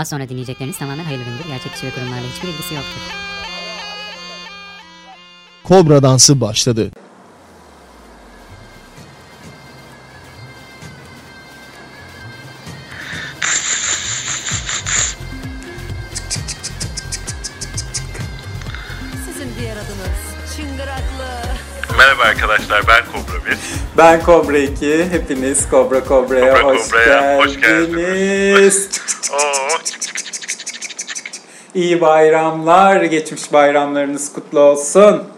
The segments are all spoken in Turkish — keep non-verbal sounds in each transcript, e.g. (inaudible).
Az sonra dinleyecekleriniz tamamen hayırlı üründür. Gerçek kişi ve kurumlarla hiçbir ilgisi yoktur. Kobra dansı başladı. Sizin diğer adınız çıngıraklı. Merhaba arkadaşlar ben Kobra 1. Ben Kobra 2. Hepiniz Kobra Kobra'ya Kobra hoş, Kobra'ya hoş geldiniz. (laughs) Oo, İyi bayramlar. Geçmiş bayramlarınız kutlu olsun.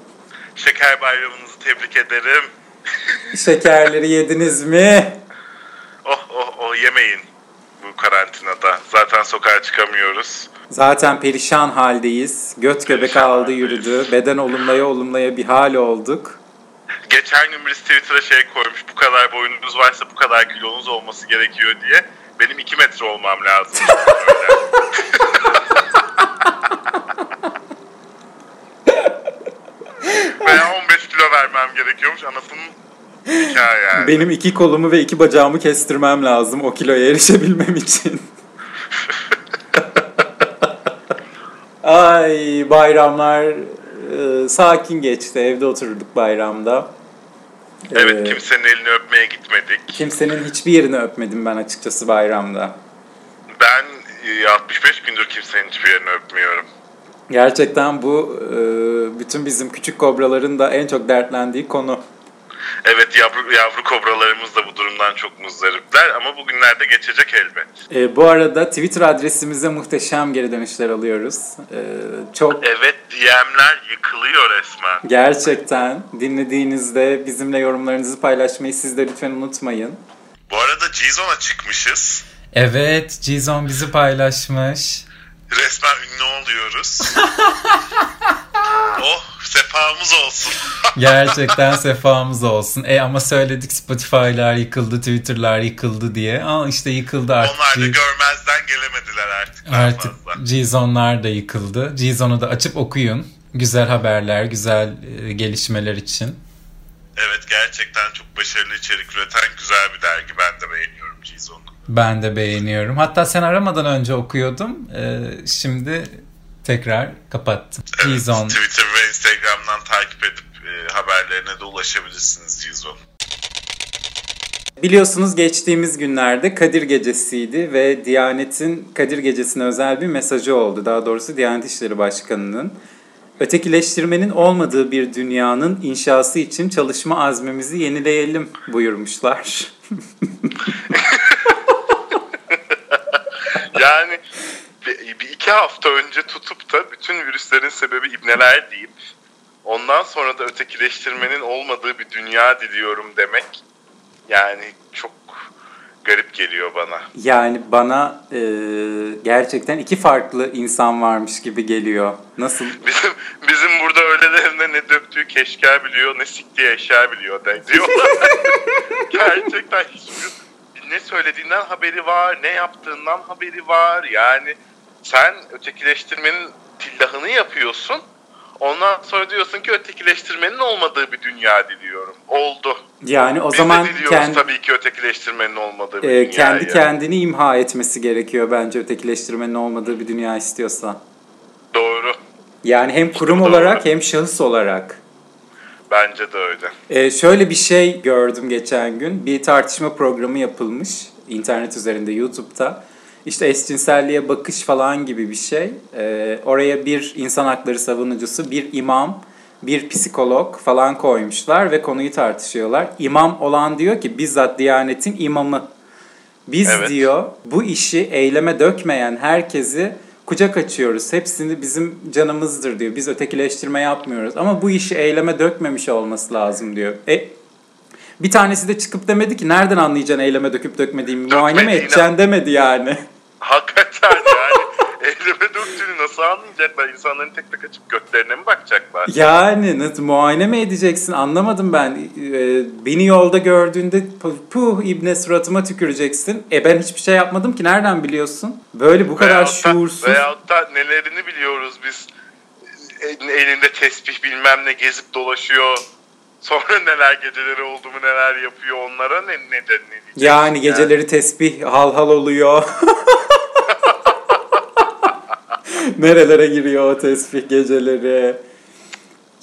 şeker bayramınızı tebrik ederim. (laughs) Şekerleri yediniz mi? Oh oh oh yemeyin bu karantinada. Zaten sokağa çıkamıyoruz. Zaten perişan haldeyiz. Göt göbek aldı yürüdü. Beden olumlaya olumlaya bir hal olduk. Geçen gün birisi Twitter'a şey koymuş. Bu kadar boyunuz varsa bu kadar kilonuz olması gerekiyor diye. Benim 2 metre olmam lazım. (laughs) Veya 15 kilo vermem gerekiyormuş. Anasının hikaye yani. Benim iki kolumu ve iki bacağımı kestirmem lazım o kiloya erişebilmem için. (laughs) Ay bayramlar e, sakin geçti. Evde oturduk bayramda. Evet Ee, kimsenin elini öpmeye gitmedik. Kimsenin hiçbir yerini öpmedim ben açıkçası bayramda. Ben 65 gündür kimsenin hiçbir yerini öpmüyorum. Gerçekten bu e, bütün bizim küçük kobraların da en çok dertlendiği konu. Evet yavru, yavru kobralarımız da bu durumdan çok muzdaripler ama bugünlerde geçecek elbet. E, bu arada Twitter adresimize muhteşem geri dönüşler alıyoruz. E, çok Evet DM'ler yıkılıyor resmen. gerçekten dinlediğinizde bizimle yorumlarınızı paylaşmayı siz de lütfen unutmayın. Bu arada G-Zone'a çıkmışız. Evet, Gizon bizi paylaşmış. Resmen ünlü oluyoruz. (laughs) oh sefamız olsun. (laughs) Gerçekten sefamız olsun. E ama söyledik Spotify'lar yıkıldı, Twitter'lar yıkıldı diye. Aa işte yıkıldı artık. Onlar da görmezden gelemediler artık. artık fazla. Gizon'lar da yıkıldı. Gizon'u da açıp okuyun. Güzel haberler, güzel e, gelişmeler için. Evet gerçekten çok başarılı içerik üreten güzel bir dergi. Ben de beğeniyorum G-Zone'u. Ben de beğeniyorum. Hatta sen aramadan önce okuyordum. E, şimdi tekrar kapattım. Evet, Gizon. Twitter ve Instagram'dan takip edip e, haberlerine de ulaşabilirsiniz Gizon. Biliyorsunuz geçtiğimiz günlerde Kadir Gecesi'ydi ve Diyanet'in Kadir Gecesi'ne özel bir mesajı oldu. Daha doğrusu Diyanet İşleri Başkanı'nın ötekileştirmenin olmadığı bir dünyanın inşası için çalışma azmimizi yenileyelim buyurmuşlar. (laughs) Yani bir, bir iki hafta önce tutup da bütün virüslerin sebebi ibneler deyip ondan sonra da ötekileştirmenin olmadığı bir dünya diliyorum demek yani çok garip geliyor bana. Yani bana e, gerçekten iki farklı insan varmış gibi geliyor. Nasıl? Bizim bizim burada öylelerine ne döktüğü keşker biliyor ne siktiği eşya biliyor diyorlar. (laughs) Gerçekten hiçbir ne söylediğinden haberi var, ne yaptığından haberi var. Yani sen ötekileştirmenin tillahını yapıyorsun. Ondan sonra diyorsun ki ötekileştirmenin olmadığı bir dünya diliyorum. Oldu. Yani o Biz zaman de kendi, tabii ki ötekileştirmenin olmadığı bir e, dünyayı. kendi kendini imha etmesi gerekiyor bence ötekileştirmenin olmadığı bir dünya istiyorsa. Doğru. Yani hem kurum Doğru. olarak hem şahıs olarak. Bence de öyle. Ee, şöyle bir şey gördüm geçen gün. Bir tartışma programı yapılmış internet üzerinde YouTube'da. İşte eşcinselliğe bakış falan gibi bir şey. Ee, oraya bir insan hakları savunucusu, bir imam, bir psikolog falan koymuşlar ve konuyu tartışıyorlar. İmam olan diyor ki bizzat Diyanet'in imamı. Biz Evet. diyor bu işi eyleme dökmeyen herkesi kucak açıyoruz. Hepsini bizim canımızdır diyor. Biz ötekileştirme yapmıyoruz. Ama bu işi eyleme dökmemiş olması lazım diyor. E, bir tanesi de çıkıp demedi ki nereden anlayacaksın eyleme döküp dökmediğimi? Muayene mi edeceksin demedi yani. Hakikaten yani elime döktüğünü nasıl anlayacaklar? İnsanların tek tek açıp götlerine mi bakacaklar? Yani nasıl muayene mi edeceksin anlamadım ben. Ee, beni yolda gördüğünde pu- puh ibne suratıma tüküreceksin. E ben hiçbir şey yapmadım ki nereden biliyorsun? Böyle bu kadar Veyahut da- şuursuz. Veyahut da nelerini biliyoruz biz. E- Elinde tesbih bilmem ne gezip dolaşıyor. Sonra neler geceleri oldu mu neler yapıyor onlara ne ne de ne diyeceksin Yani geceleri tesbih hal hal oluyor. (laughs) (laughs) Nerelere giriyor o tesbih geceleri.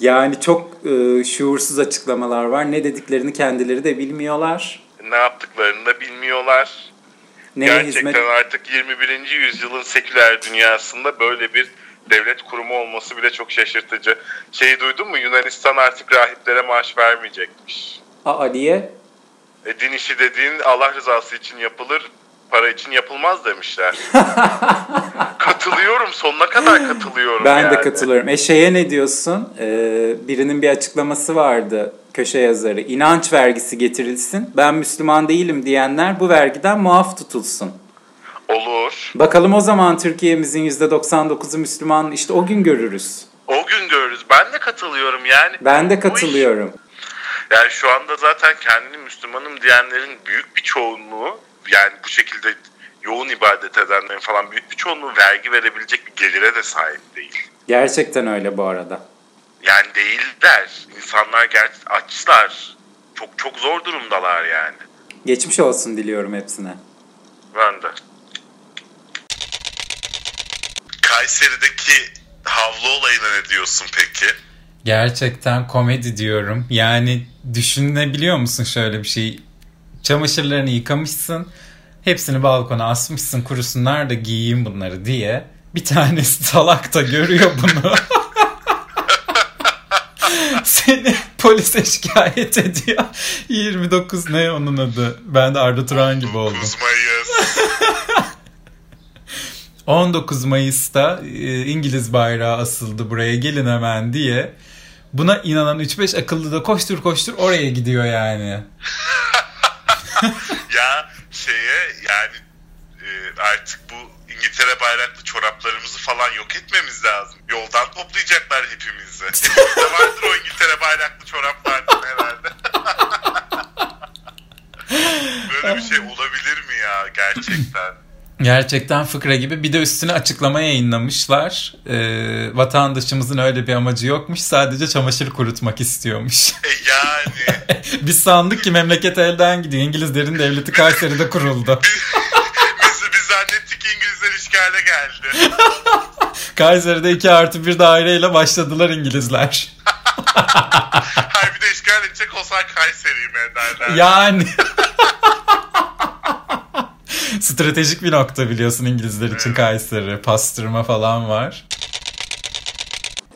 Yani çok e, şuursuz açıklamalar var. Ne dediklerini kendileri de bilmiyorlar. ne yaptıklarını da bilmiyorlar. Neye Gerçekten hizmet artık 21. yüzyılın seküler dünyasında böyle bir devlet kurumu olması bile çok şaşırtıcı. Şeyi duydun mu? Yunanistan artık rahiplere maaş vermeyecekmiş. Aa diye E, din işi dediğin Allah rızası için yapılır, para için yapılmaz demişler. (laughs) katılıyorum, sonuna kadar katılıyorum. Ben de yani. katılıyorum. E şeye ne diyorsun? Ee, birinin bir açıklaması vardı köşe yazarı. İnanç vergisi getirilsin. Ben Müslüman değilim diyenler bu vergiden muaf tutulsun. Olur. Bakalım o zaman Türkiye'mizin %99'u Müslüman işte o gün görürüz. O gün görürüz. Ben de katılıyorum yani. Ben de Bu iş- katılıyorum. Yani şu anda zaten kendini Müslümanım diyenlerin büyük bir çoğunluğu yani bu şekilde yoğun ibadet edenlerin falan büyük bir çoğunluğu vergi verebilecek bir gelire de sahip değil. Gerçekten öyle bu arada. Yani değiller. İnsanlar ger açlar. Çok çok zor durumdalar yani. Geçmiş olsun diliyorum hepsine. Ben de. Kayseri'deki havlu olayına ne diyorsun peki? Gerçekten komedi diyorum. Yani düşünebiliyor musun şöyle bir şey? Çamaşırlarını yıkamışsın. Hepsini balkona asmışsın kurusunlar da giyeyim bunları diye. Bir tanesi (laughs) salak da görüyor bunu. (laughs) Seni polise şikayet ediyor. 29 ne onun adı? Ben de Arda Turan gibi oldum. 9 Mayıs. (laughs) 19 Mayıs'ta e, İngiliz bayrağı asıldı buraya gelin hemen diye. Buna inanan 3-5 akıllı da koştur koştur oraya gidiyor yani. Ya şeye yani e, artık bu İngiltere bayraklı çoraplarımızı falan yok etmemiz lazım. Yoldan toplayacaklar hepimizi. Hepimizde vardır o İngiltere bayraklı çoraplardan herhalde. (laughs) Böyle bir şey olabilir mi ya gerçekten? Gerçekten fıkra gibi. Bir de üstüne açıklama yayınlamışlar. Ee, vatandaşımızın öyle bir amacı yokmuş. Sadece çamaşır kurutmak istiyormuş. E yani (laughs) Biz sandık ki memleket elden gidiyor. İngilizlerin devleti Kayseri'de kuruldu. (laughs) biz, biz zannettik İngilizler işgale geldi. (laughs) Kayseri'de 2 artı 1 daireyle başladılar İngilizler. Hayır bir de işgal edecek olsak Kayseri'yi mi ederler? Yani. (laughs) Stratejik bir nokta biliyorsun İngilizler için Kayseri. Pastırma falan var.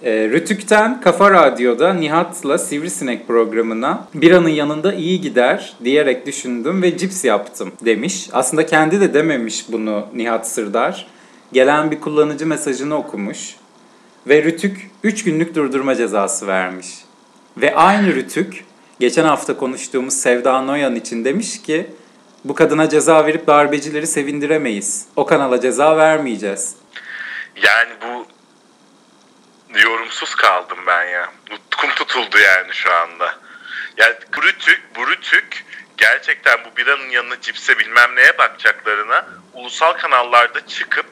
E, Rütük'ten Kafa Radyo'da Nihat'la Sivrisinek programına bir anın yanında iyi gider diyerek düşündüm ve cips yaptım demiş. Aslında kendi de dememiş bunu Nihat Sırdar. Gelen bir kullanıcı mesajını okumuş. Ve Rütük 3 günlük durdurma cezası vermiş. Ve aynı Rütük geçen hafta konuştuğumuz Sevda Noyan için demiş ki bu kadına ceza verip darbecileri sevindiremeyiz. O kanala ceza vermeyeceğiz. Yani bu yorumsuz kaldım ben ya. Nutkum tutuldu yani şu anda. Yani Brütük, Brütük gerçekten bu biranın yanına cipse bilmem neye bakacaklarına ulusal kanallarda çıkıp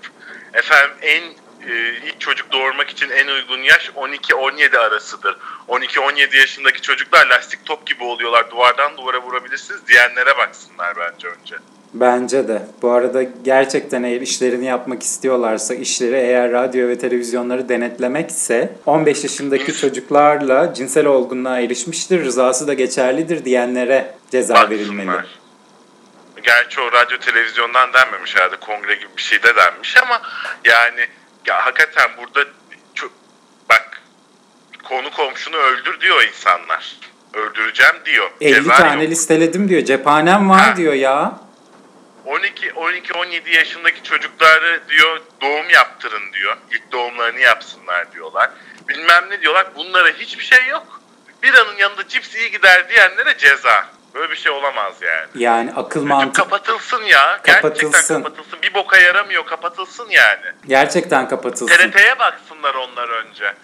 efendim en e, ilk çocuk doğurmak için en uygun yaş 12-17 arasıdır. 12-17 yaşındaki çocuklar lastik top gibi oluyorlar. Duvardan duvara vurabilirsiniz diyenlere baksınlar bence önce. Bence de. Bu arada gerçekten eğer işlerini yapmak istiyorlarsa işleri eğer radyo ve televizyonları denetlemekse 15 yaşındaki çocuklarla cinsel olgunluğa erişmiştir, rızası da geçerlidir diyenlere ceza verilmeli. Baksınlar. Gerçi o radyo televizyondan denmemiş herhalde kongre gibi bir şey de denmiş ama yani ya hakikaten burada konu komşunu öldür diyor insanlar. Öldüreceğim diyor. 50 Ceza tane yok. listeledim diyor. Cephanem var Ha. diyor ya. 12 12 17 yaşındaki çocukları diyor doğum yaptırın diyor. İlk doğumlarını yapsınlar diyorlar. Bilmem ne diyorlar. Bunlara hiçbir şey yok. Bir anın yanında cips iyi gider diyenlere ceza. Böyle bir şey olamaz yani. Yani akıl mantık kapatılsın ya. Kapatılsın. Gerçekten kapatılsın. Bir boka yaramıyor. Kapatılsın yani. gerçekten kapatılsın. TRT'ye baksınlar onlar önce.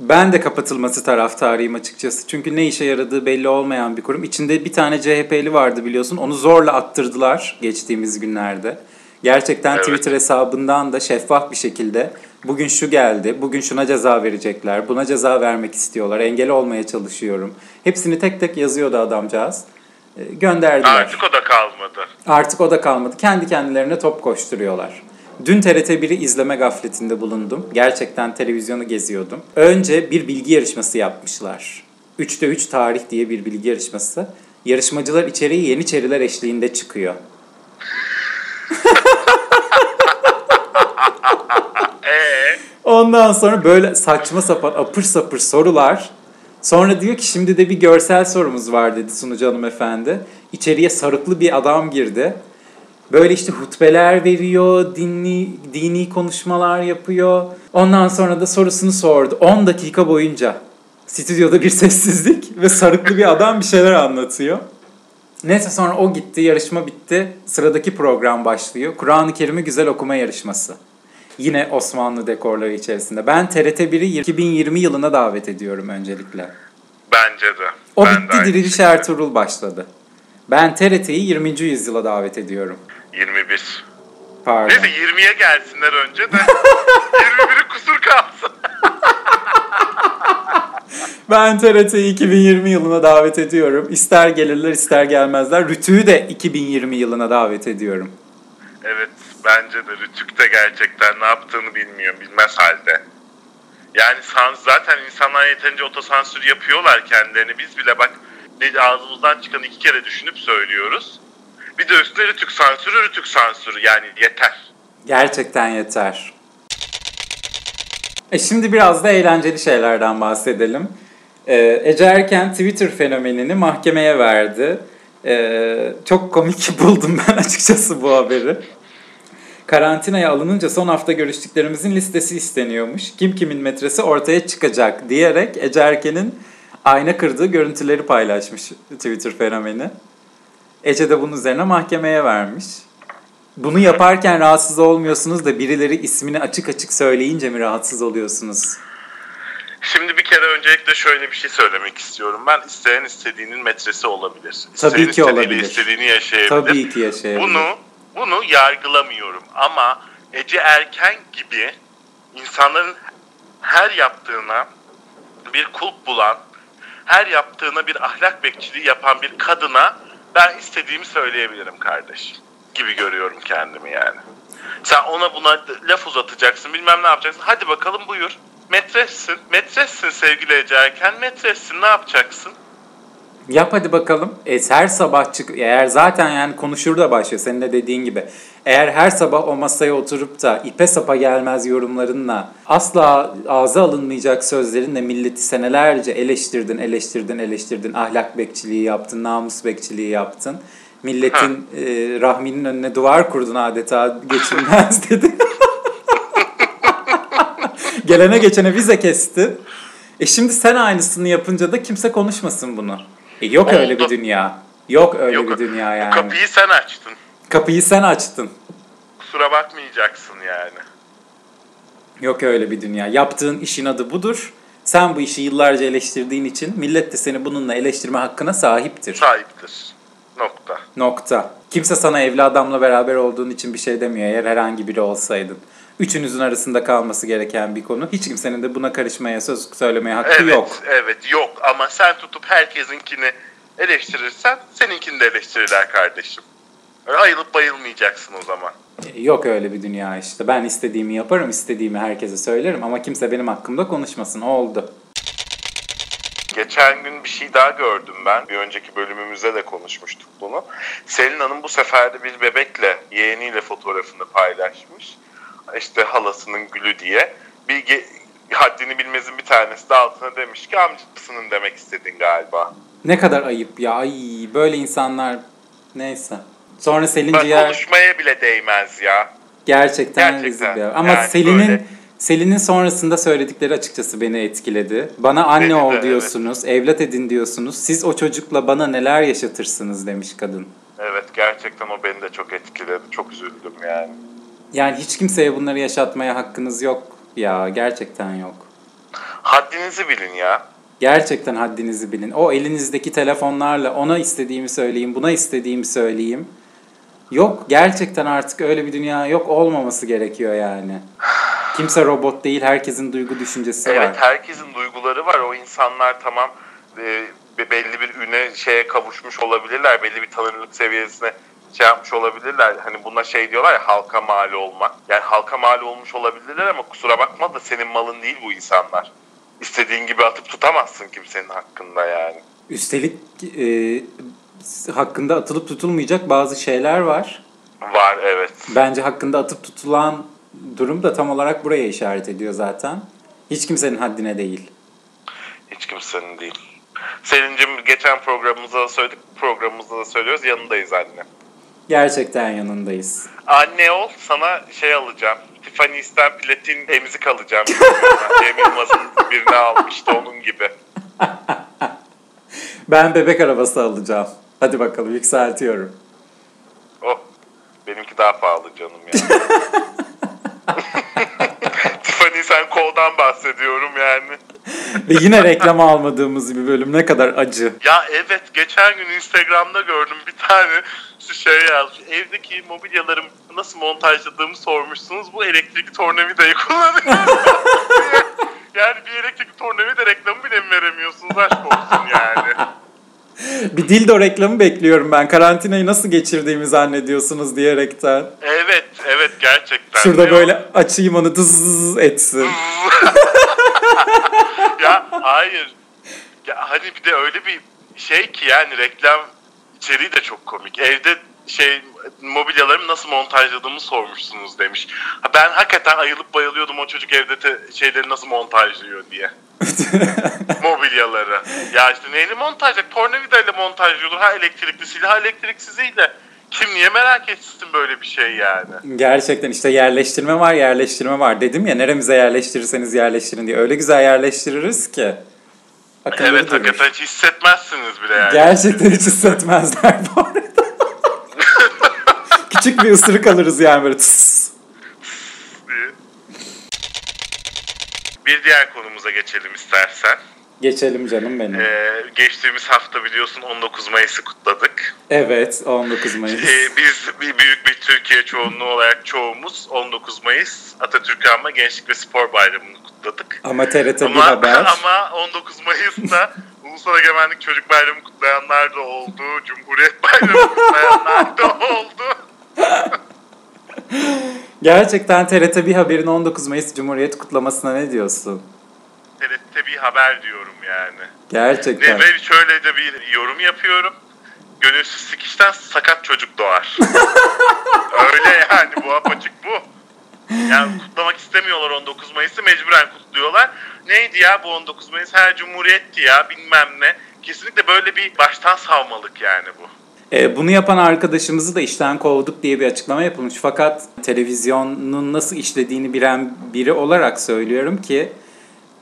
Ben de kapatılması taraftarıyım açıkçası. Çünkü ne işe yaradığı belli olmayan bir kurum. İçinde bir tane CHP'li vardı biliyorsun. Onu zorla attırdılar geçtiğimiz günlerde. Gerçekten Evet. Twitter hesabından da şeffaf bir şekilde bugün şu geldi, bugün şuna ceza verecekler, buna ceza vermek istiyorlar, engel olmaya çalışıyorum. Hepsini tek tek yazıyordu adamcağız. Ee, Gönderdiler. Artık o da kalmadı. Artık o da kalmadı. Kendi kendilerine top koşturuyorlar. Dün TRT1'i izleme gafletinde bulundum. Gerçekten televizyonu geziyordum. Önce bir bilgi yarışması yapmışlar. 3'te 3 tarih diye bir bilgi yarışması. Yarışmacılar içeriye Yeniçeriler eşliğinde çıkıyor. (laughs) Ee, Ondan sonra böyle saçma sapan apır sapır sorular. Sonra diyor ki şimdi de bir görsel sorumuz var dedi sunucu hanımefendi. İçeriye sarıklı bir adam girdi. Böyle işte hutbeler veriyor, dinli, dini konuşmalar yapıyor. Ondan sonra da sorusunu sordu. 10 dakika boyunca. Stüdyoda bir sessizlik ve sarıklı bir adam bir şeyler anlatıyor. Neyse sonra o gitti, yarışma bitti. Sıradaki program başlıyor. Kur'an-ı Kerim'i güzel okuma yarışması. Yine Osmanlı dekorları içerisinde. Ben TRT1'i 2020 yılına davet ediyorum öncelikle. bence de. O Ben bitti, Diriliş şekilde. Ertuğrul başladı. Ben TRT'yi 20. yüzyıla davet ediyorum. 21. Pardon. Neyse 20'ye gelsinler önce de (laughs) 21'i kusur kalsın. (laughs) Ben TRT'yi 2020 yılına davet ediyorum. İster gelirler ister gelmezler. Rütü'yü de 2020 yılına davet ediyorum. Evet bence de Rütük de gerçekten ne yaptığını bilmiyor, bilmez halde. Yani sans zaten insanlar yeterince otosansür yapıyorlar kendilerini. Biz bile bak ne ağzımızdan çıkan iki kere düşünüp söylüyoruz. Bir de üstüne Rütük sansürü, Rütük sansürü yani yeter. Gerçekten yeter. E şimdi biraz da eğlenceli şeylerden bahsedelim. Ee, Ece Erken Twitter fenomenini mahkemeye verdi. Ee, çok komik (laughs) buldum ben açıkçası bu haberi. Karantinaya alınınca son hafta görüştüklerimizin listesi isteniyormuş. Kim kimin metresi ortaya çıkacak diyerek Ece Erken'in ayna kırdığı görüntüleri paylaşmış Twitter fenomeni. Ece de bunun üzerine mahkemeye vermiş. Bunu yaparken rahatsız olmuyorsunuz da birileri ismini açık açık söyleyince mi rahatsız oluyorsunuz? Şimdi bir kere öncelikle şöyle bir şey söylemek istiyorum. Ben isteyen istediğinin metresi olabilir. İsteyen Tabii ki olabilir. istediğini yaşayabilir. Tabii ki yaşayabilir. Bunu bunu yargılamıyorum ama Ece Erken gibi insanların her yaptığına bir kulp bulan, her yaptığına bir ahlak bekçiliği yapan bir kadına ben istediğimi söyleyebilirim kardeş gibi görüyorum kendimi yani. Sen ona buna laf uzatacaksın, bilmem ne yapacaksın. Hadi bakalım buyur. Metressin. Metressin sevgili Ece Erken. Metressin. Ne yapacaksın? Yap hadi bakalım. E, her sabah çık eğer zaten yani konuşur da başlıyor senin de dediğin gibi. Eğer her sabah o masaya oturup da ipe sapa gelmez yorumlarınla asla ağza alınmayacak sözlerinle milleti senelerce eleştirdin, eleştirdin, eleştirdin. Ahlak bekçiliği yaptın, namus bekçiliği yaptın. Milletin e, rahminin önüne duvar kurdun adeta geçilmez (laughs) dedi. Gelene geçene vize kesti. E şimdi sen aynısını yapınca da kimse konuşmasın bunu. E yok öyle Oldu. bir dünya. Yok öyle Yok, bir dünya yani. Bu kapıyı sen açtın. Kapıyı sen açtın. Kusura bakmayacaksın yani. Yok öyle bir dünya. Yaptığın işin adı budur. Sen bu işi yıllarca eleştirdiğin için millet de seni bununla eleştirme hakkına sahiptir. Sahiptir. Nokta. Nokta. Kimse sana evli adamla beraber olduğun için bir şey demiyor eğer herhangi biri olsaydın. Üçünüzün arasında kalması gereken bir konu. Hiç kimsenin de buna karışmaya, söz söylemeye hakkı Evet, yok. evet yok ama sen tutup herkesinkini eleştirirsen seninkini de eleştirirler kardeşim. Öyle ayılıp bayılmayacaksın o zaman. E, Yok öyle bir dünya işte. Ben istediğimi yaparım, istediğimi herkese söylerim ama kimse benim hakkımda konuşmasın. Oldu. Geçen gün bir şey daha gördüm ben. Bir önceki bölümümüzde de konuşmuştuk bunu. Selin Hanım bu sefer de bir bebekle, yeğeniyle fotoğrafını paylaşmış. İşte halasının gülü diye. Bir haddini bilmezin bir tanesi de altına demiş ki amcasının demek istedin galiba. Ne kadar ayıp ya. Ay böyle insanlar neyse. Sonra Selin Bak Ciğer konuşmaya bile değmez ya. gerçekten, Gerçekten. rezil bir Ama Yani Selin'in böyle. Selin'in sonrasında söyledikleri açıkçası beni etkiledi. Bana anne Beni (laughs) de, ol evet. diyorsunuz, evlat edin diyorsunuz. Siz o çocukla bana neler yaşatırsınız demiş kadın. Evet gerçekten o beni de çok etkiledi. Çok üzüldüm yani. Yani hiç kimseye bunları yaşatmaya hakkınız yok ya. Gerçekten yok. Haddinizi bilin ya. Gerçekten haddinizi bilin. O elinizdeki telefonlarla ona istediğimi söyleyeyim, buna istediğimi söyleyeyim. Yok gerçekten artık öyle bir dünya yok olmaması gerekiyor yani. (laughs) Kimse robot değil, herkesin duygu düşüncesi Evet var. herkesin duyguları var. O insanlar tamam e, be- belli bir üne şeye kavuşmuş olabilirler. Belli bir tanınırlık seviyesine şey yapmış olabilirler. Hani buna şey diyorlar ya halka mal olmak. Yani halka mal olmuş olabilirler ama kusura bakma da senin malın değil bu insanlar. İstediğin gibi atıp tutamazsın kimsenin hakkında yani. Üstelik e, hakkında atılıp tutulmayacak bazı şeyler var. Var evet. Bence hakkında atıp tutulan durum da tam olarak buraya işaret ediyor zaten. Hiç kimsenin haddine değil. Hiç kimsenin değil. Selin'cim geçen programımızda da söyledik, programımızda da söylüyoruz yanındayız anne. Gerçekten yanındayız. Anne ol sana şey alacağım. Tiffany's'ten platin emzik alacağım. (laughs) Cem Yılmaz'ın birini almıştı onun gibi. (laughs) Ben bebek arabası alacağım. Hadi bakalım yükseltiyorum. Oh benimki daha pahalı canım ya. (laughs) (laughs) Tiffany sen koldan bahsediyorum yani. Ve yine reklam almadığımız bir bölüm ne kadar acı. Ya evet geçen gün Instagram'da gördüm bir tane şey yazmış. Evdeki mobilyalarım nasıl montajladığımı sormuşsunuz. Bu elektrikli tornavidayı kullanıyorum. (laughs) yani bir elektrikli tornavida reklamı bile mi veremiyorsunuz aşk olsun yani. (laughs) Bir dildo reklamı bekliyorum ben. Karantinayı nasıl geçirdiğimi zannediyorsunuz diyerekten. Evet evet gerçekten. Şurada Ne böyle açayım onu dız etsin. (laughs) ya hayır. Ya hani bir de öyle bir şey ki yani reklam içeriği de çok komik. Evde şey mobilyalarımı nasıl montajladığımı sormuşsunuz demiş. Ha, ben hakikaten ayılıp bayılıyordum o çocuk evde te- şeyleri nasıl montajlıyor diye. (laughs) Mobilyaları. Ya işte neyle montajlayacak? Tornavidayla montajlıyordur. Ha elektriklisiyle ha elektriksiziyle. Kim niye merak etsin böyle bir şey yani? Gerçekten işte yerleştirme var yerleştirme var. Dedim ya neremize yerleştirirseniz yerleştirin diye. Öyle güzel yerleştiririz ki. Akılları Evet durur. hakikaten hiç hissetmezsiniz bile yani. Gerçekten hiç hissetmezler bu arada. Küçük bir ısırık alırız yani böyle tıs. Bir diğer konumuza geçelim istersen. Geçelim canım benim. Ee, geçtiğimiz hafta biliyorsun 19 Mayıs'ı kutladık. Evet 19 Mayıs. Ee, biz bir büyük bir Türkiye çoğunluğu olarak çoğumuz 19 Mayıs Atatürk Anma Gençlik ve Spor Bayramı'nı kutladık. Ama TRT bir Ama, haber. (laughs) ama 19 Mayıs'ta (laughs) Ulusal Egemenlik Çocuk Bayramı kutlayanlar da oldu. Cumhuriyet Bayramı kutlayanlar da (laughs) oldu. Gerçekten TRT bir haberin 19 Mayıs Cumhuriyet kutlamasına ne diyorsun? TRT bir haber diyorum yani. Gerçekten. Ne, ve şöyle de bir yorum yapıyorum. Gönülsüz sikişten sakat çocuk doğar. (laughs) Öyle yani bu apaçık bu. Yani kutlamak istemiyorlar 19 Mayıs'ı mecburen kutluyorlar. Neydi ya bu 19 Mayıs her cumhuriyetti ya bilmem ne. Kesinlikle böyle bir baştan savmalık yani bu. E, bunu yapan arkadaşımızı da işten kovduk diye bir açıklama yapılmış. Fakat televizyonun nasıl işlediğini bilen biri olarak söylüyorum ki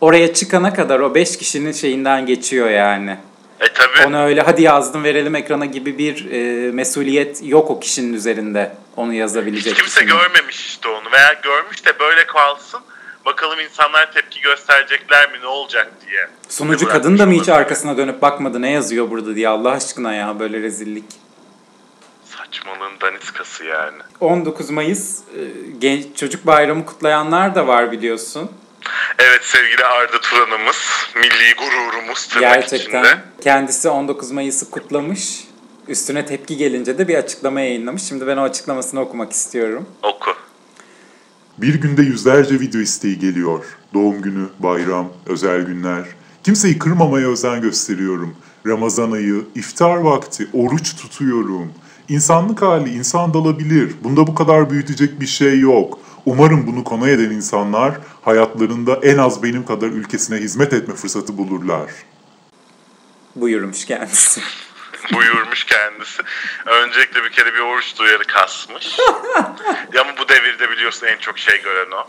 oraya çıkana kadar o 5 kişinin şeyinden geçiyor yani. E tabi. Onu öyle hadi yazdım verelim ekrana gibi bir e, mesuliyet yok o kişinin üzerinde onu yazabilecek. Hiç kimse kişinin. görmemiş işte onu veya görmüş de böyle kalsın. Bakalım insanlar tepki gösterecekler mi ne olacak diye. Sunucu kadın da mı hiç arkasına dönüp bakmadı ne yazıyor burada diye Allah aşkına ya böyle rezillik. Saçmalığın daniskası yani. 19 Mayıs e, genç çocuk bayramı kutlayanlar da var biliyorsun. Evet sevgili Arda Turan'ımız, milli gururumuz tırnak Gerçekten içinde. kendisi 19 Mayıs'ı kutlamış. Üstüne tepki gelince de bir açıklama yayınlamış. Şimdi ben o açıklamasını okumak istiyorum. Oku. Bir günde yüzlerce video isteği geliyor. Doğum günü, bayram, özel günler. Kimseyi kırmamaya özen gösteriyorum. Ramazan ayı, iftar vakti, oruç tutuyorum. İnsanlık hali insan dalabilir. Bunda bu kadar büyütecek bir şey yok. Umarım bunu konu eden insanlar hayatlarında en az benim kadar ülkesine hizmet etme fırsatı bulurlar. Buyurmuş kendisi. Buyurmuş kendisi. Öncelikle bir kere bir oruç duyarı kasmış. (laughs) ya ama bu devirde biliyorsun en çok şey gören o.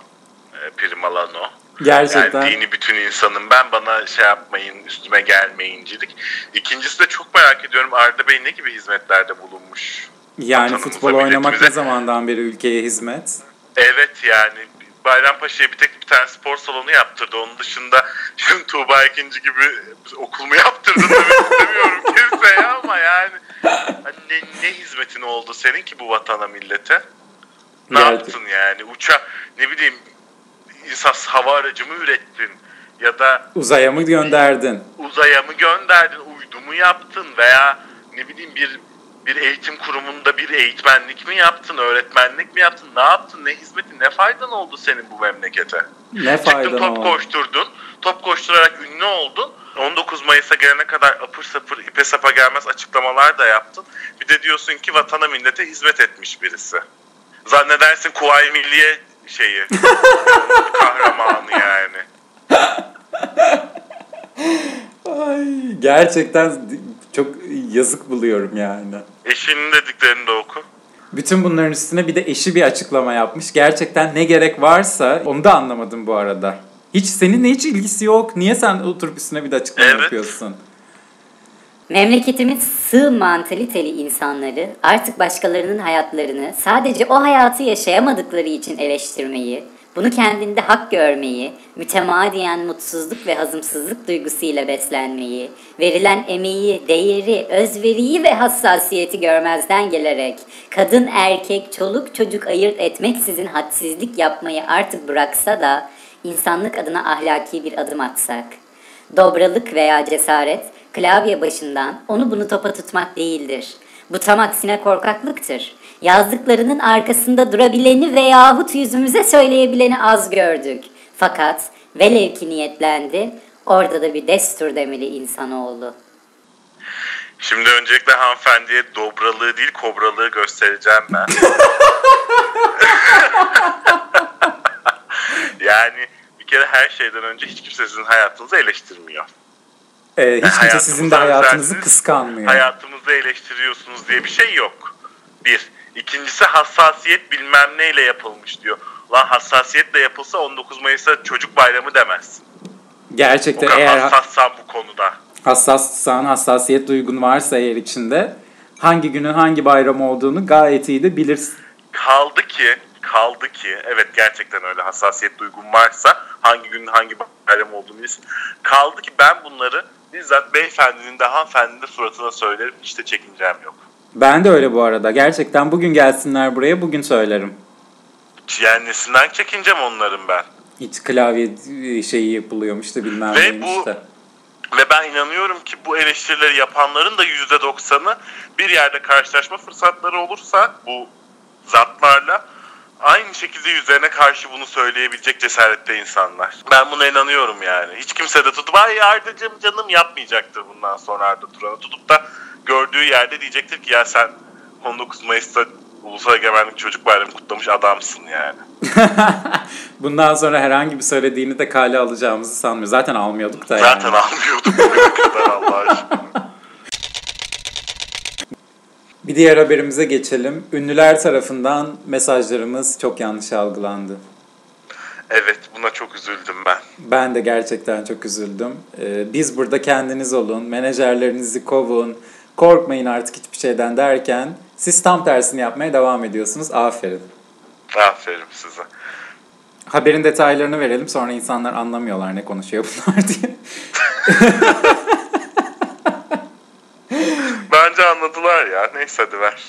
E, prim alan o. Gerçekten. Yani dini bütün insanım ben bana şey yapmayın üstüme gelmeyincilik. İkincisi de çok merak ediyorum Arda Bey ne gibi hizmetlerde bulunmuş? Yani futbol oynamak ne zamandan beri ülkeye hizmet? Evet yani Bayrampaşa'ya bir tek bir tane spor salonu yaptırdı. Onun dışında şimdi (laughs) Tuğba ikinci gibi okul mu yaptırdı (laughs) demek istemiyorum kimseye ama yani hani ne, ne hizmetin oldu senin ki bu vatana millete? Ne Geldi. yaptın yani? Uça ne bileyim insan hava aracı mı ürettin? Ya da Uzaya mı gönderdin? uzaya mı gönderdin? Uydu mu yaptın? Veya ne bileyim bir Bir eğitim kurumunda bir eğitmenlik mi yaptın, öğretmenlik mi yaptın, ne yaptın, ne hizmetin, ne faydan oldu senin bu memlekete? Ne Çıktın faydan top oldu? koşturdun, top koşturarak ünlü oldun. 19 Mayıs'a gelene kadar apır sapır ipe sapa gelmez açıklamalar da yaptın. Bir de diyorsun ki vatana millete hizmet etmiş birisi. Zannedersin Kuvayi Milliye şeyi, (laughs) kahramanı yani. Ay, gerçekten çok yazık buluyorum yani. Eşinin dediklerini de oku. Bütün bunların üstüne bir de eşi bir açıklama yapmış. Gerçekten ne gerek varsa onu da anlamadım bu arada. Hiç seninle hiç ilgisi yok. Niye sen oturup üstüne bir de açıklama Evet. yapıyorsun? Memleketimin sığ mantaliteli insanları artık başkalarının hayatlarını sadece o hayatı yaşayamadıkları için eleştirmeyi, bunu kendinde hak görmeyi, mütemadiyen mutsuzluk ve hazımsızlık duygusuyla beslenmeyi, verilen emeği, değeri, özveriyi ve hassasiyeti görmezden gelerek kadın erkek, çoluk çocuk ayırt etmeksizin hadsizlik yapmayı artık bıraksa da insanlık adına ahlaki bir adım atsak. Dobralık veya cesaret klavye başından onu bunu topa tutmak değildir. Bu tam aksine korkaklıktır. Yazdıklarının arkasında durabileni veyahut yüzümüze söyleyebileni az gördük. Fakat velev ki niyetlendi, orada da bir destur demeli insanoğlu. Şimdi öncelikle hanımefendiye dobralığı değil kobralığı göstereceğim ben. (laughs) yani bir kere her şeyden önce hiç kimse sizin hayatınızı eleştirmiyor. Ee, hiç kimse Hayatımıza sizin de hayatınızı kıskanmıyor. Hayatımızı eleştiriyorsunuz diye bir şey yok. Bir. İkincisi hassasiyet bilmem neyle yapılmış diyor. Lan hassasiyetle yapılsa 19 Mayıs'a çocuk bayramı demezsin. O Gerçekten kadar eğer hassassan bu konuda. hassassan, hassasiyet duygun varsa eğer içinde hangi günün hangi bayram olduğunu gayet iyi de bilirsin. Kaldı ki, kaldı ki, evet gerçekten öyle hassasiyet duygun varsa hangi günün hangi bayram olduğunu bilirsin. Kaldı ki ben bunları bizzat beyefendinin de hanımefendinin de suratına söylerim. Hiç de çekincem yok. Ben de öyle bu arada. Gerçekten bugün gelsinler buraya bugün söylerim. Yani nesinden çekincem onların ben. Hiç klavye şeyi yapılıyormuş da bilmem Ve bu- de. Ve ben inanıyorum ki bu eleştirileri yapanların da %90'ı bir yerde karşılaşma fırsatları olursa bu zatlarla aynı şekilde yüzlerine karşı bunu söyleyebilecek cesarette insanlar. Ben buna inanıyorum yani. Hiç kimse de tutup ay Arda'cığım canım yapmayacaktır bundan sonra Arda Turan'a. Tutup da gördüğü yerde diyecektir ki ya sen 19 Mayıs'ta Ulusal Egemenlik Çocuk Bayramı kutlamış adamsın yani. (laughs) Bundan sonra herhangi bir söylediğini de kale alacağımızı sanmıyorum. Zaten almıyorduk da yani. Zaten almıyordum bugüne kadar Allah aşkına. Bir diğer haberimize geçelim. Ünlüler tarafından mesajlarımız çok yanlış algılandı. Evet buna çok üzüldüm ben. Ben de gerçekten çok üzüldüm. Ee, biz burada kendiniz olun, menajerlerinizi kovun, korkmayın artık hiçbir şeyden derken siz tam tersini yapmaya devam ediyorsunuz. Aferin. Aferin size. Haberin detaylarını verelim sonra insanlar anlamıyorlar ne konuşuyor bunlar diye. (laughs) Bence anladılar ya. Neyse hadi ver.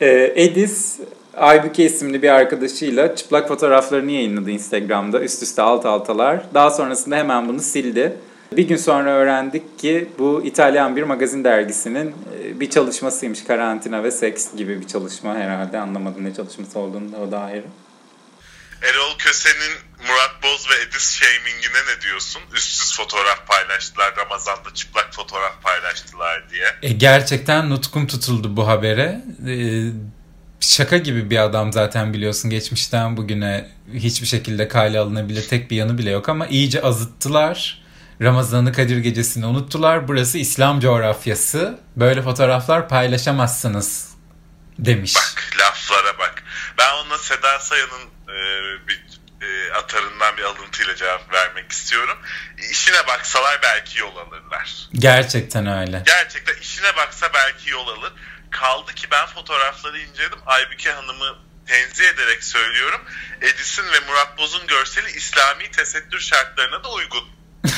Ee, Edis, Aybüke isimli bir arkadaşıyla çıplak fotoğraflarını yayınladı Instagram'da. Üst üste alt altalar. Daha sonrasında hemen bunu sildi. Bir gün sonra öğrendik ki bu İtalyan bir magazin dergisinin e, bir çalışmasıymış. Karantina ve seks gibi bir çalışma herhalde. Anlamadım ne çalışması olduğunu da o da ayrı. Erol Köse'nin Murat Boz ve Edis Shaming'ine ne diyorsun? Üstsüz fotoğraf paylaştılar. Ramazan'da çıplak fotoğraf paylaştılar diye. E, gerçekten nutkum tutuldu bu habere. E, şaka gibi bir adam zaten biliyorsun geçmişten bugüne hiçbir şekilde kale alınabilir tek bir yanı bile yok ama iyice azıttılar. Ramazan'ı Kadir Gecesi'ni unuttular. Burası İslam coğrafyası. Böyle fotoğraflar paylaşamazsınız demiş. Bak laflara bak. Ben ona Seda Sayan'ın e, bir e, atarından bir alıntıyla cevap vermek istiyorum. İşine baksalar belki yol alırlar. Gerçekten öyle. Gerçekten işine baksa belki yol alır. Kaldı ki ben fotoğrafları inceledim. Aybüke Hanım'ı tenzih ederek söylüyorum. Edis'in ve Murat Boz'un görseli İslami tesettür şartlarına da uygun. (laughs)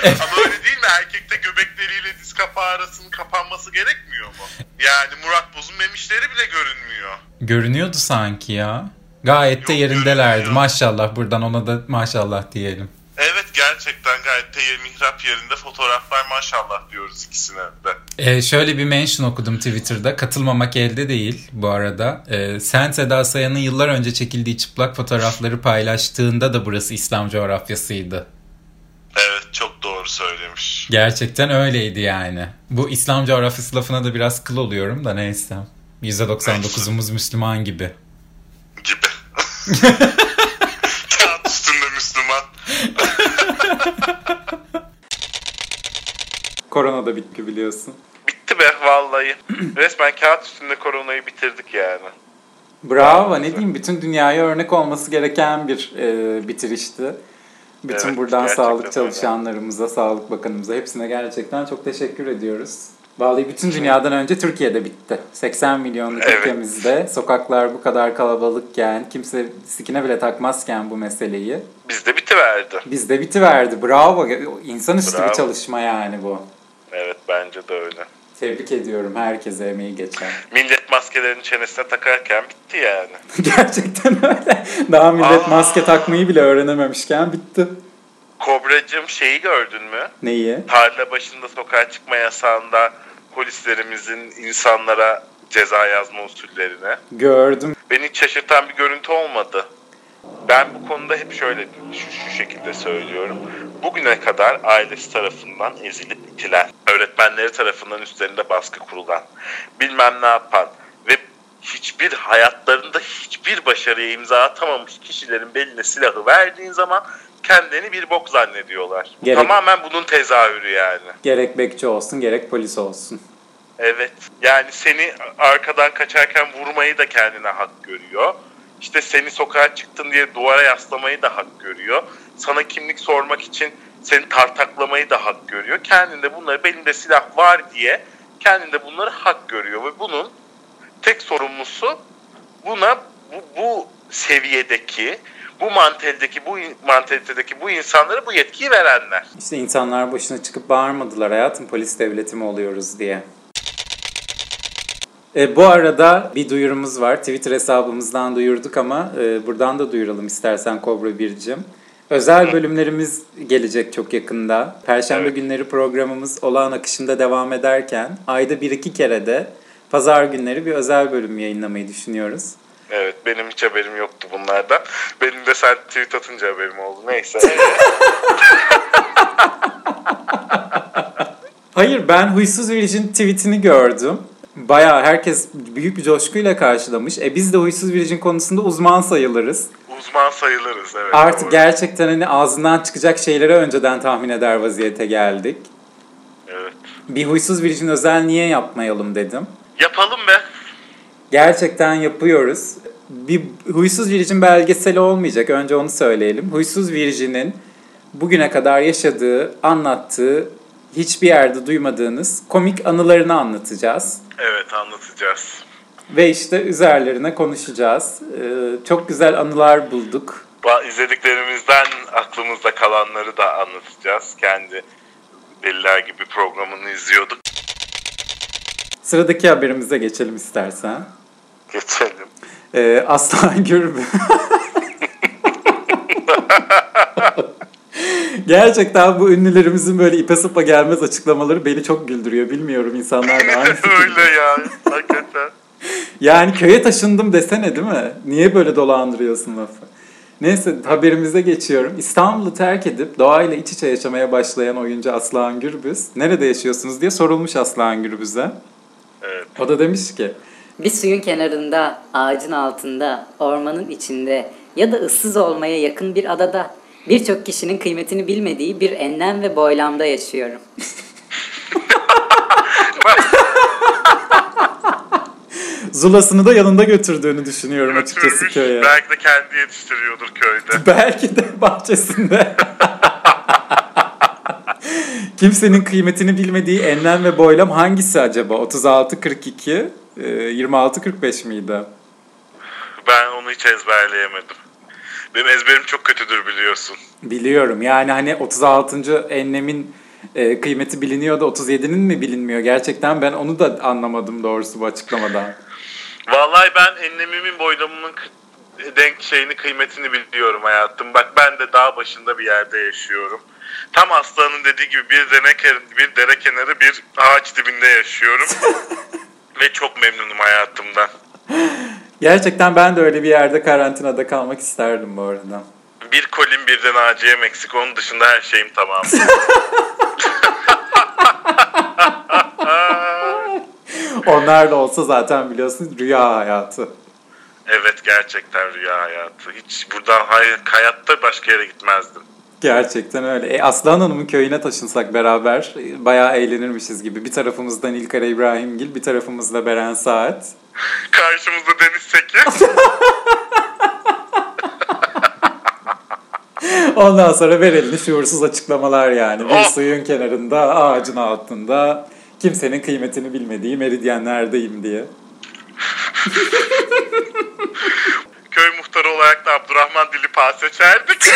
(laughs) Ama öyle değil mi? Erkekte göbek deliğiyle diz kapağı arasının kapanması gerekmiyor mu? Yani Murat Boz'un memişleri bile görünmüyor. Görünüyordu sanki ya. Gayet de yerindelerdi. görünüyor. Maşallah buradan ona da maşallah diyelim. Evet gerçekten gayet teyye mihrap yerinde fotoğraflar maşallah diyoruz ikisine de. Ee, şöyle bir mention okudum Twitter'da. Katılmamak elde değil bu arada. Ee, sen Seda Sayan'ın yıllar önce çekildiği çıplak fotoğrafları paylaştığında da burası İslam coğrafyasıydı. Evet çok doğru söylemiş. Gerçekten öyleydi yani. Bu İslam coğrafyası lafına da biraz kıl oluyorum da neyse. %99'umuz Müslüman. Gibi. Kağıt üstünde Müslüman. Korona da bitti biliyorsun. Bitti be vallahi. Resmen kağıt üstünde koronayı bitirdik yani. Bravo ne diyeyim bütün dünyaya örnek olması gereken bir e, bitirişti. Bütün Evet, buradan sağlık öyle. çalışanlarımıza, Sağlık Bakanımıza hepsine gerçekten çok teşekkür ediyoruz. Vallahi bütün dünyadan önce Türkiye'de bitti. 80 milyonluk Evet. ülkemizde sokaklar bu kadar kalabalıkken, kimse sikine bile takmazken bu meseleyi Bizde bitiverdi. bizde bitiverdi. Bravo. İnsanüstü bir Bravo. çalışma yani bu. Evet bence de öyle. Tebrik ediyorum herkese emeği geçen. Millet maskelerini çenesine takarken bitti yani. (laughs) Gerçekten öyle. Daha millet Aa. maske takmayı bile öğrenememişken bitti. Kobracığım şeyi gördün mü? Neyi? Tarla başında sokağa çıkma yasağında polislerimizin insanlara ceza yazma usullerine. Gördüm. Beni hiç şaşırtan bir görüntü olmadı. Ben bu konuda hep şöyle şu, şu şekilde söylüyorum. Bugüne kadar ailesi tarafından ezilip itilen, öğretmenleri tarafından üstlerinde baskı kurulan, bilmem ne yapan ve hiçbir hayatlarında hiçbir başarıya imza atamamış kişilerin beline silahı verdiğin zaman kendini bir bok zannediyorlar. Gerek- Tamamen bunun tezahürü yani. Gerek bekçi olsun gerek polis olsun. Evet. Yani seni arkadan kaçarken vurmayı da kendine hak görüyor. İşte seni sokağa çıktın diye duvara yaslamayı da hak görüyor. Sana kimlik sormak için seni tartaklamayı da hak görüyor. Kendinde bunları belinde silah var diye kendinde bunları hak görüyor ve bunun tek sorumlusu buna bu, bu seviyedeki bu mantalitedeki bu mantalitedeki bu insanlara bu yetkiyi verenler. İşte insanlar başına çıkıp bağırmadılar hayatım polis devleti mi oluyoruz diye. E, bu arada bir duyurumuz var. Twitter hesabımızdan duyurduk ama e, buradan da duyuralım istersen Kobra Bircim. Özel bölümlerimiz gelecek çok yakında. Perşembe Evet. günleri programımız olağan akışında devam ederken ayda bir iki kere de pazar günleri bir özel bölüm yayınlamayı düşünüyoruz. Evet benim hiç haberim yoktu bunlardan. Benim de sen tweet atınca haberim oldu. Neyse. (laughs) Hayır ben Huysuz Virgin tweetini gördüm. Baya herkes büyük bir coşkuyla karşılamış. E biz de Huysuz Virgin konusunda uzman sayılırız. Uzman sayılırız evet. Artık doğru. gerçekten hani ağzından çıkacak şeyleri önceden tahmin eder vaziyete geldik. Evet. Bir Huysuz Virgin özel niye yapmayalım dedim. Yapalım be. Gerçekten yapıyoruz. Bir Huysuz Virgin belgeseli olmayacak. Önce onu söyleyelim. Huysuz Virgin'in bugüne kadar yaşadığı, anlattığı, hiçbir yerde duymadığınız komik anılarını anlatacağız. Evet anlatacağız. Ve işte üzerlerine konuşacağız. Ee, çok güzel anılar bulduk. İzlediklerimizden aklımızda kalanları da anlatacağız. Kendi deliler gibi programını izliyorduk. Sıradaki haberimize geçelim istersen. Geçelim. Ee, Aslan Gürbüz. (laughs) Gerçekten bu ünlülerimizin böyle ipe sapa gelmez açıklamaları beni çok güldürüyor. Bilmiyorum insanlar da aynı. (laughs) Öyle ya. Hakikaten. (laughs) Yani köye taşındım desene değil mi? Niye böyle dolandırıyorsun lafı? Neyse haberimize geçiyorum. İstanbul'u terk edip doğayla iç içe yaşamaya başlayan oyuncu Aslan Gürbüz. Nerede yaşıyorsunuz diye sorulmuş Aslan Gürbüz'e. Evet. O da demiş ki Bir suyun kenarında, ağacın altında, ormanın içinde ya da ıssız olmaya yakın bir adada birçok kişinin kıymetini bilmediği bir enlem ve boylamda yaşıyorum. (laughs) Zulasını da yanında götürdüğünü düşünüyorum açıkçası Götürmüş. köye. Belki de kendi yetiştiriyordur köyde. Belki de bahçesinde. (laughs) Kimsenin kıymetini bilmediği enlem ve boylam hangisi acaba? 36-42, e, 26-45 miydi? Ben onu hiç ezberleyemedim. Benim ezberim çok kötüdür biliyorsun. Biliyorum yani hani 36. enlemin e, kıymeti biliniyor da 37'nin mi bilinmiyor? Gerçekten ben onu da anlamadım doğrusu bu açıklamadan. Vallahi ben enlemimin boylamının denk şeyini kıymetini biliyorum hayatım. Bak ben de dağ başında bir yerde yaşıyorum. Tam Aslan'ın dediği gibi bir dere, kenarı- bir dere kenarı bir ağaç dibinde yaşıyorum. (laughs) Ve çok memnunum hayatımdan. Gerçekten ben de öyle bir yerde karantinada kalmak isterdim bu arada. Bir kolim birden Naciye Meksik. Onun dışında her şeyim tamam. (laughs) Onlar da olsa zaten biliyorsun rüya hayatı. evet gerçekten rüya hayatı. Hiç buradan hay- hayatta başka yere gitmezdim. Gerçekten öyle. E, Aslan Hanım'ın köyüne taşınsak beraber e, bayağı eğlenirmişiz gibi. Bir tarafımızdan İlkar İbrahimgil, bir tarafımızda Beren Saat. (laughs) Karşımızda Deniz Seki. (laughs) Ondan sonra verelim şuursuz açıklamalar yani. Bir Oh. suyun kenarında, ağacın altında, kimsenin kıymetini bilmediği meridyenlerdeyim diye. (laughs) Köy muhtarı olarak da Abdurrahman Dilipağ seçerdik. (laughs)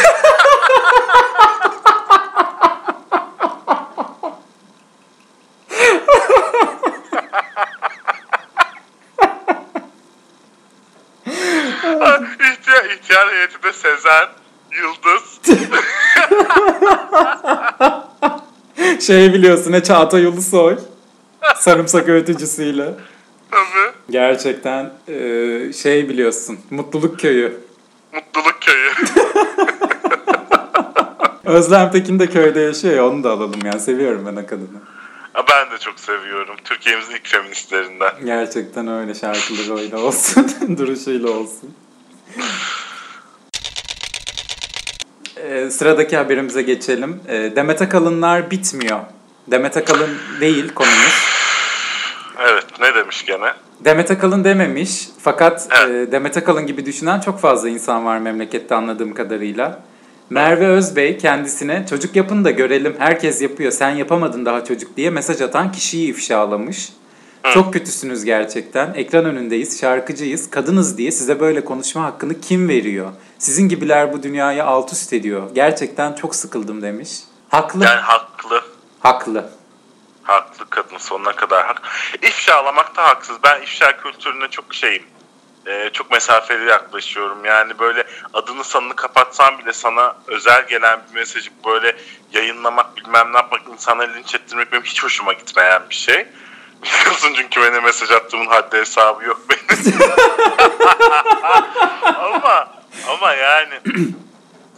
ihtiyar, ihtiyar heyetinde Sezen, Yıldız. Şey biliyorsun ne Çağatay Ulusoy. Sarımsak öğütücüsüyle. Tabii. Gerçekten e, şey biliyorsun. Mutluluk Köyü. Mutluluk Köyü. (laughs) Özlem Tekin de köyde yaşıyor ya onu da alalım yani. Seviyorum ben o kadını. Ben de çok seviyorum. Türkiye'mizin ilk feministlerinden. Gerçekten öyle şarkıları öyle olsun. (laughs) Duruşuyla olsun. Ee, sıradaki haberimize geçelim. Ee, Demet Akalınlar bitmiyor. Demet Akalın değil konumuz. Evet ne demiş gene? Demet Akalın dememiş fakat Evet. e, Demet Akalın gibi düşünen çok fazla insan var memlekette anladığım kadarıyla. Merve Özbey kendisine çocuk yapın da görelim herkes yapıyor sen yapamadın daha çocuk diye mesaj atan kişiyi ifşalamış. Çok kötüsünüz gerçekten. Ekran önündeyiz, şarkıcıyız, kadınız diye size böyle konuşma hakkını kim veriyor? Sizin gibiler bu dünyayı alt üst ediyor. Gerçekten çok sıkıldım demiş. Haklı. Yani haklı. Haklı. Haklı kadın sonuna kadar hak. İfşalamak da haksız. Ben ifşa kültürüne çok şeyim. Ee, çok mesafeli yaklaşıyorum. Yani böyle adını sanını kapatsan bile sana özel gelen bir mesajı böyle yayınlamak bilmem ne yapmak insanları linç ettirmek benim hiç hoşuma gitmeyen bir şey. (laughs) Biliyorsun çünkü bana mesaj attığımın haddi hesabı yok benim. (laughs) ama ama yani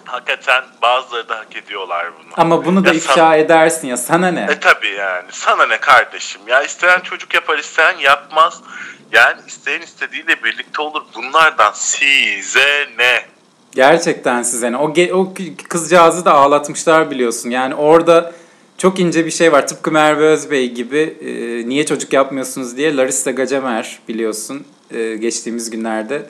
hakikaten bazıları da hak ediyorlar bunu. Ama bunu da Ya ifşa sana- edersin ya sana ne? e tabi yani. Sana ne kardeşim? Ya isteyen çocuk yapar, isteyen yapmaz. Yani isteyen istediğiyle birlikte olur. Bunlardan size ne? Gerçekten size ne? O, ge- o kızcağızı da ağlatmışlar biliyorsun. Yani orada çok ince bir şey var. Tıpkı Merve Özbey gibi e, niye çocuk yapmıyorsunuz diye Larissa Gacemer biliyorsun e, geçtiğimiz günlerde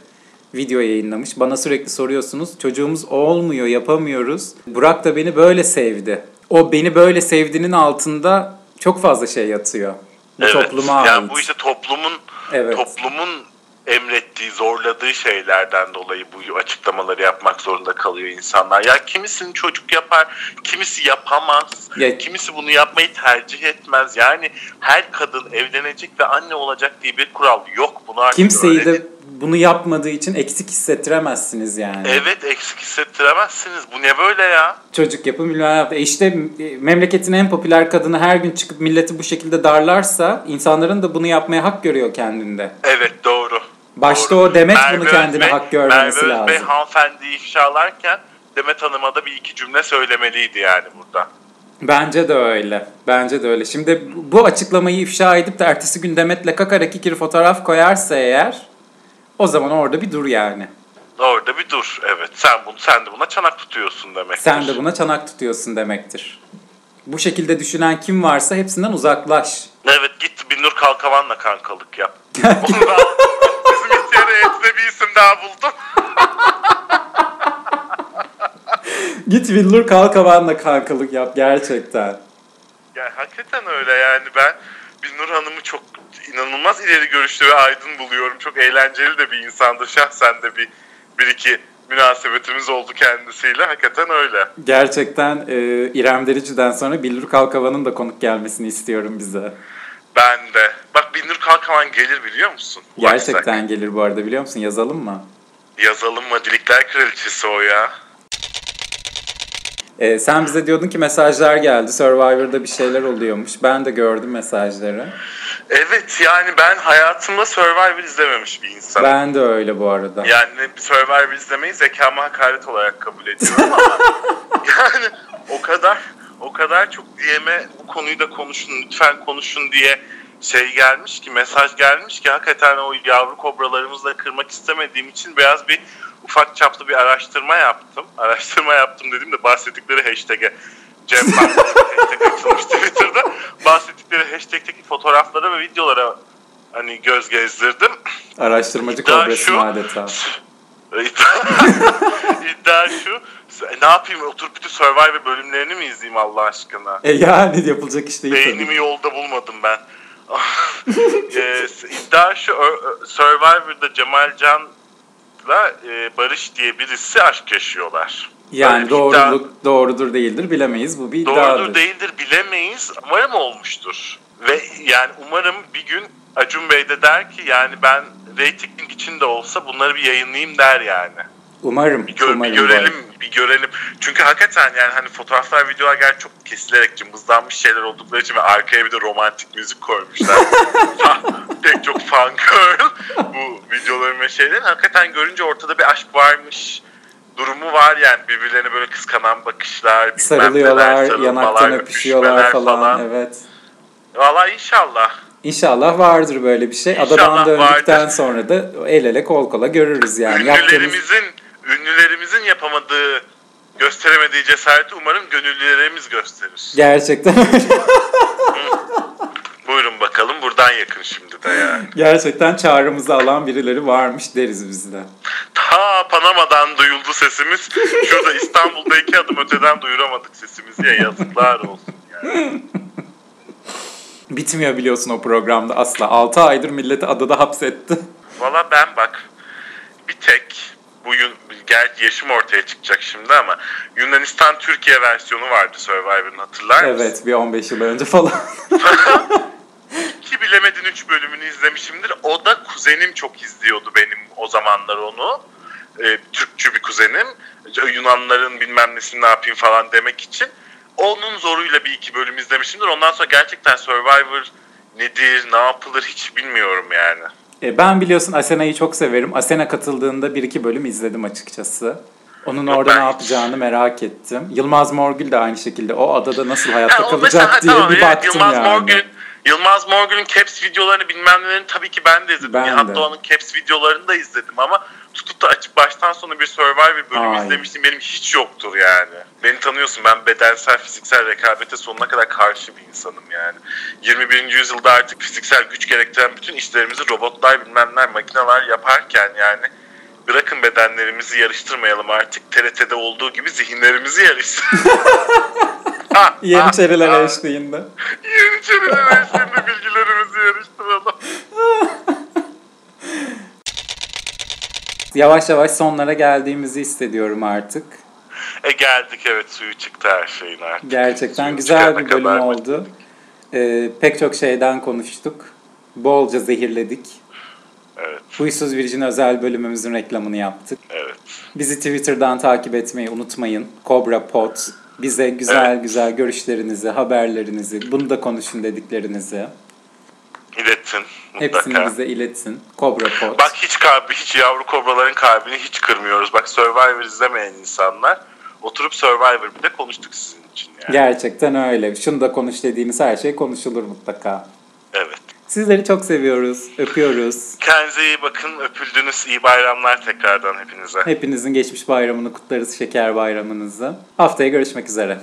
video yayınlamış. Bana sürekli soruyorsunuz çocuğumuz olmuyor yapamıyoruz. Burak da beni böyle sevdi. O beni böyle sevdiğinin altında çok fazla şey yatıyor. Bu topluma ait. Yani bu işte toplumun Evet. toplumun emrettiği, zorladığı şeylerden dolayı bu açıklamaları yapmak zorunda kalıyor insanlar. Ya kimisinin çocuk yapar, kimisi yapamaz, Ya- kimisi bunu yapmayı tercih etmez. Yani her kadın evlenecek ve anne olacak diye bir kural yok. Bunu artık Kimseyi öğrenin. de bunu yapmadığı için eksik hissettiremezsiniz yani. Evet eksik hissettiremezsiniz. Bu ne böyle ya? çocuk ne yapın. E işte e, memleketin en popüler kadını her gün çıkıp milleti bu şekilde darlarsa insanların da bunu yapmaya hak görüyor kendinde. Evet doğru. Başta Doğru. o Demet Merve bunu kendine Özbey- hak görmemesi Merve lazım. hanımefendiyi ifşalarken Demet Hanım'a da bir iki cümle söylemeliydi yani burada. Bence de öyle. Bence de öyle. Şimdi bu açıklamayı ifşa edip de ertesi gün Demet'le kakarak ikili fotoğraf koyarsa eğer o zaman orada bir dur yani. Orada bir dur. Evet. Sen bunu sen de buna çanak tutuyorsun demek. Sen de buna çanak tutuyorsun demektir. Bu şekilde düşünen kim varsa hepsinden uzaklaş. Evet git Binnur Kalkavan'la kankalık yap. (laughs) Onu da bizim ihtiyar heyetine bir isim daha buldum. (laughs) Git Villur Kalkavan'la kankalık yap gerçekten. Yani hakikaten öyle yani ben Binnur Hanım'ı çok inanılmaz ileri görüşlü ve aydın buluyorum. Çok eğlenceli de bir insandı. Şahsen de bir, bir iki münasebetimiz oldu kendisiyle. Hakikaten öyle. Gerçekten e, İrem Derici'den sonra Billur Kalkavan'ın da konuk gelmesini istiyorum bize. Ben de. Bak Binnur Kalkavan gelir biliyor musun? Gerçekten gelir bu arada biliyor musun? Yazalım mı? Yazalım Madilikler Kraliçesi o ya. Ee, sen bize diyordun ki mesajlar geldi. Survivor'da bir şeyler oluyormuş. Ben de gördüm mesajları. Evet yani ben hayatımda Survivor izlememiş bir insanım. Ben de öyle bu arada. Yani Survivor izlemeyi zekama hakaret olarak kabul ediyorum ama (laughs) yani o kadar o kadar çok DM'e bu konuyu da konuşun lütfen konuşun diye şey gelmiş ki mesaj gelmiş ki hakikaten o yavru kobralarımızla kırmak istemediğim için biraz bir ufak çaplı bir araştırma yaptım. Araştırma yaptım dediğimde bahsettikleri hashtag'e Cem hashtag açılmış Twitter'da bahsettikleri hashtag'teki fotoğraflara ve videolara hani göz gezdirdim. Araştırmacı şu, adeta. (laughs) (laughs) İddia şu. Ne yapayım oturup bütün Survivor bölümlerini mi izleyeyim Allah aşkına? E yani yapılacak iş değil tabii. Beynimi yolda bulmadım ben. (laughs) e, iddia şu Survivor'da Cemal Can'la e, Barış diye birisi aşk yaşıyorlar. Yani Böyle bir iddia- doğruluk doğrudur değildir bilemeyiz. Bu bir iddiadır. Doğrudur değildir bilemeyiz. Umarım olmuştur. Ve yani umarım bir gün Acun Bey de der ki yani ben reyting için de olsa bunları bir yayınlayayım der yani. Umarım. Bir, gör- bir umarım görelim, var. bir görelim. Çünkü hakikaten yani hani fotoğraflar, videolar gerçi çok kesilerek cımbızlanmış şeyler oldukları için ve arkaya bir de romantik müzik koymuşlar. (laughs) Pek çok fan girl bu videoların ve şeylerin. Hakikaten görünce ortada bir aşk varmış durumu var yani birbirlerine böyle kıskanan bakışlar, Sarılıyorlar, yanaktan öpüşüyorlar öpüşmeler falan. Evet. Valla inşallah. İnşallah vardır böyle bir şey. İnşallah Adadan döndükten vardır. sonra da el ele kol kola görürüz yani. Yaptığımız ünlülerimizin ünlülerimizin yapamadığı gösteremediği cesareti umarım gönüllülerimiz gösterir. gerçekten. (laughs) Buyurun bakalım buradan yakın şimdi de yani. gerçekten çağrımızı alan birileri varmış deriz biz de. Ta Panama'dan duyuldu sesimiz. Şurada İstanbul'da iki adım öteden duyuramadık sesimizi ya yazıklar olsun yani. (laughs) Bitmiyor biliyorsun o programda asla. 6 aydır milleti adada hapsetti. Valla ben bak bir tek bu gerçi yaşım ortaya çıkacak şimdi ama Yunanistan Türkiye versiyonu vardı Survivor'ın hatırlar mısın? Evet bir 15 yıl önce falan. (laughs) Bilemedin 3 bölümünü izlemişimdir. O da kuzenim çok izliyordu benim o zamanlar onu. Ee, Türkçü bir kuzenim. Yunanların bilmem nesini ne yapayım falan demek için. Onun zoruyla bir iki bölüm izlemişimdir. Ondan sonra gerçekten Survivor nedir, ne yapılır hiç bilmiyorum yani. E, ben biliyorsun Asena'yı çok severim. Asena katıldığında bir iki bölüm izledim açıkçası. Onun Yok, orada ne hiç. yapacağını merak ettim. Yılmaz Morgül de aynı şekilde o adada nasıl hayatta Ha, kalacak mesela, diye tamam, bir evet, baktım Yılmaz yani. Morgül'ün Yılmaz Morgül'ün Caps videolarını bilmem nelerini tabii ki ben de izledim. Ben Nihat de. Doğan'ın Caps videolarını da izledim ama tutup da açıp baştan sona bir Survivor bölümü Hayır. izlemiştim benim hiç yoktur yani. Beni tanıyorsun ben bedensel fiziksel rekabete sonuna kadar karşı bir insanım yani. 21. yüzyılda artık fiziksel güç gerektiren bütün işlerimizi robotlar bilmem neler makineler yaparken yani bırakın bedenlerimizi yarıştırmayalım artık. TRT'de olduğu gibi zihinlerimizi yarıştıralım. (laughs) Ha, Yeni ha, çereler ha. eşliğinde. Yeniçeriler eşliğinde bilgilerimizi yarıştıralım. (laughs) Yavaş yavaş sonlara geldiğimizi hissediyorum artık. E geldik evet suyu çıktı her şeyin artık. Gerçekten Suyun güzel bir bölüm oldu. Ee, pek çok şeyden konuştuk. Bolca zehirledik. Evet, Huysuz Virgin özel bölümümüzün reklamını yaptık. evet. Bizi Twitter'dan takip etmeyi unutmayın. Cobra Pod. Bize güzel Evet. güzel görüşlerinizi, haberlerinizi, bunu da konuşun dediklerinizi İletin hepsini mutlaka. bize iletin. Cobra Pod. Bak hiç kalbi, hiç yavru kobraların kalbini hiç kırmıyoruz. Bak Survivor izlemeyen insanlar oturup Survivor bir de konuştuk sizin için yani. Gerçekten öyle. Şunu da konuş dediğimiz her şey konuşulur mutlaka. Evet. Sizleri çok seviyoruz, öpüyoruz. Kendinize iyi bakın. Öpüldünüz. İyi bayramlar tekrardan hepinize. Hepinizin geçmiş bayramını kutlarız, şeker bayramınızı. Haftaya görüşmek üzere.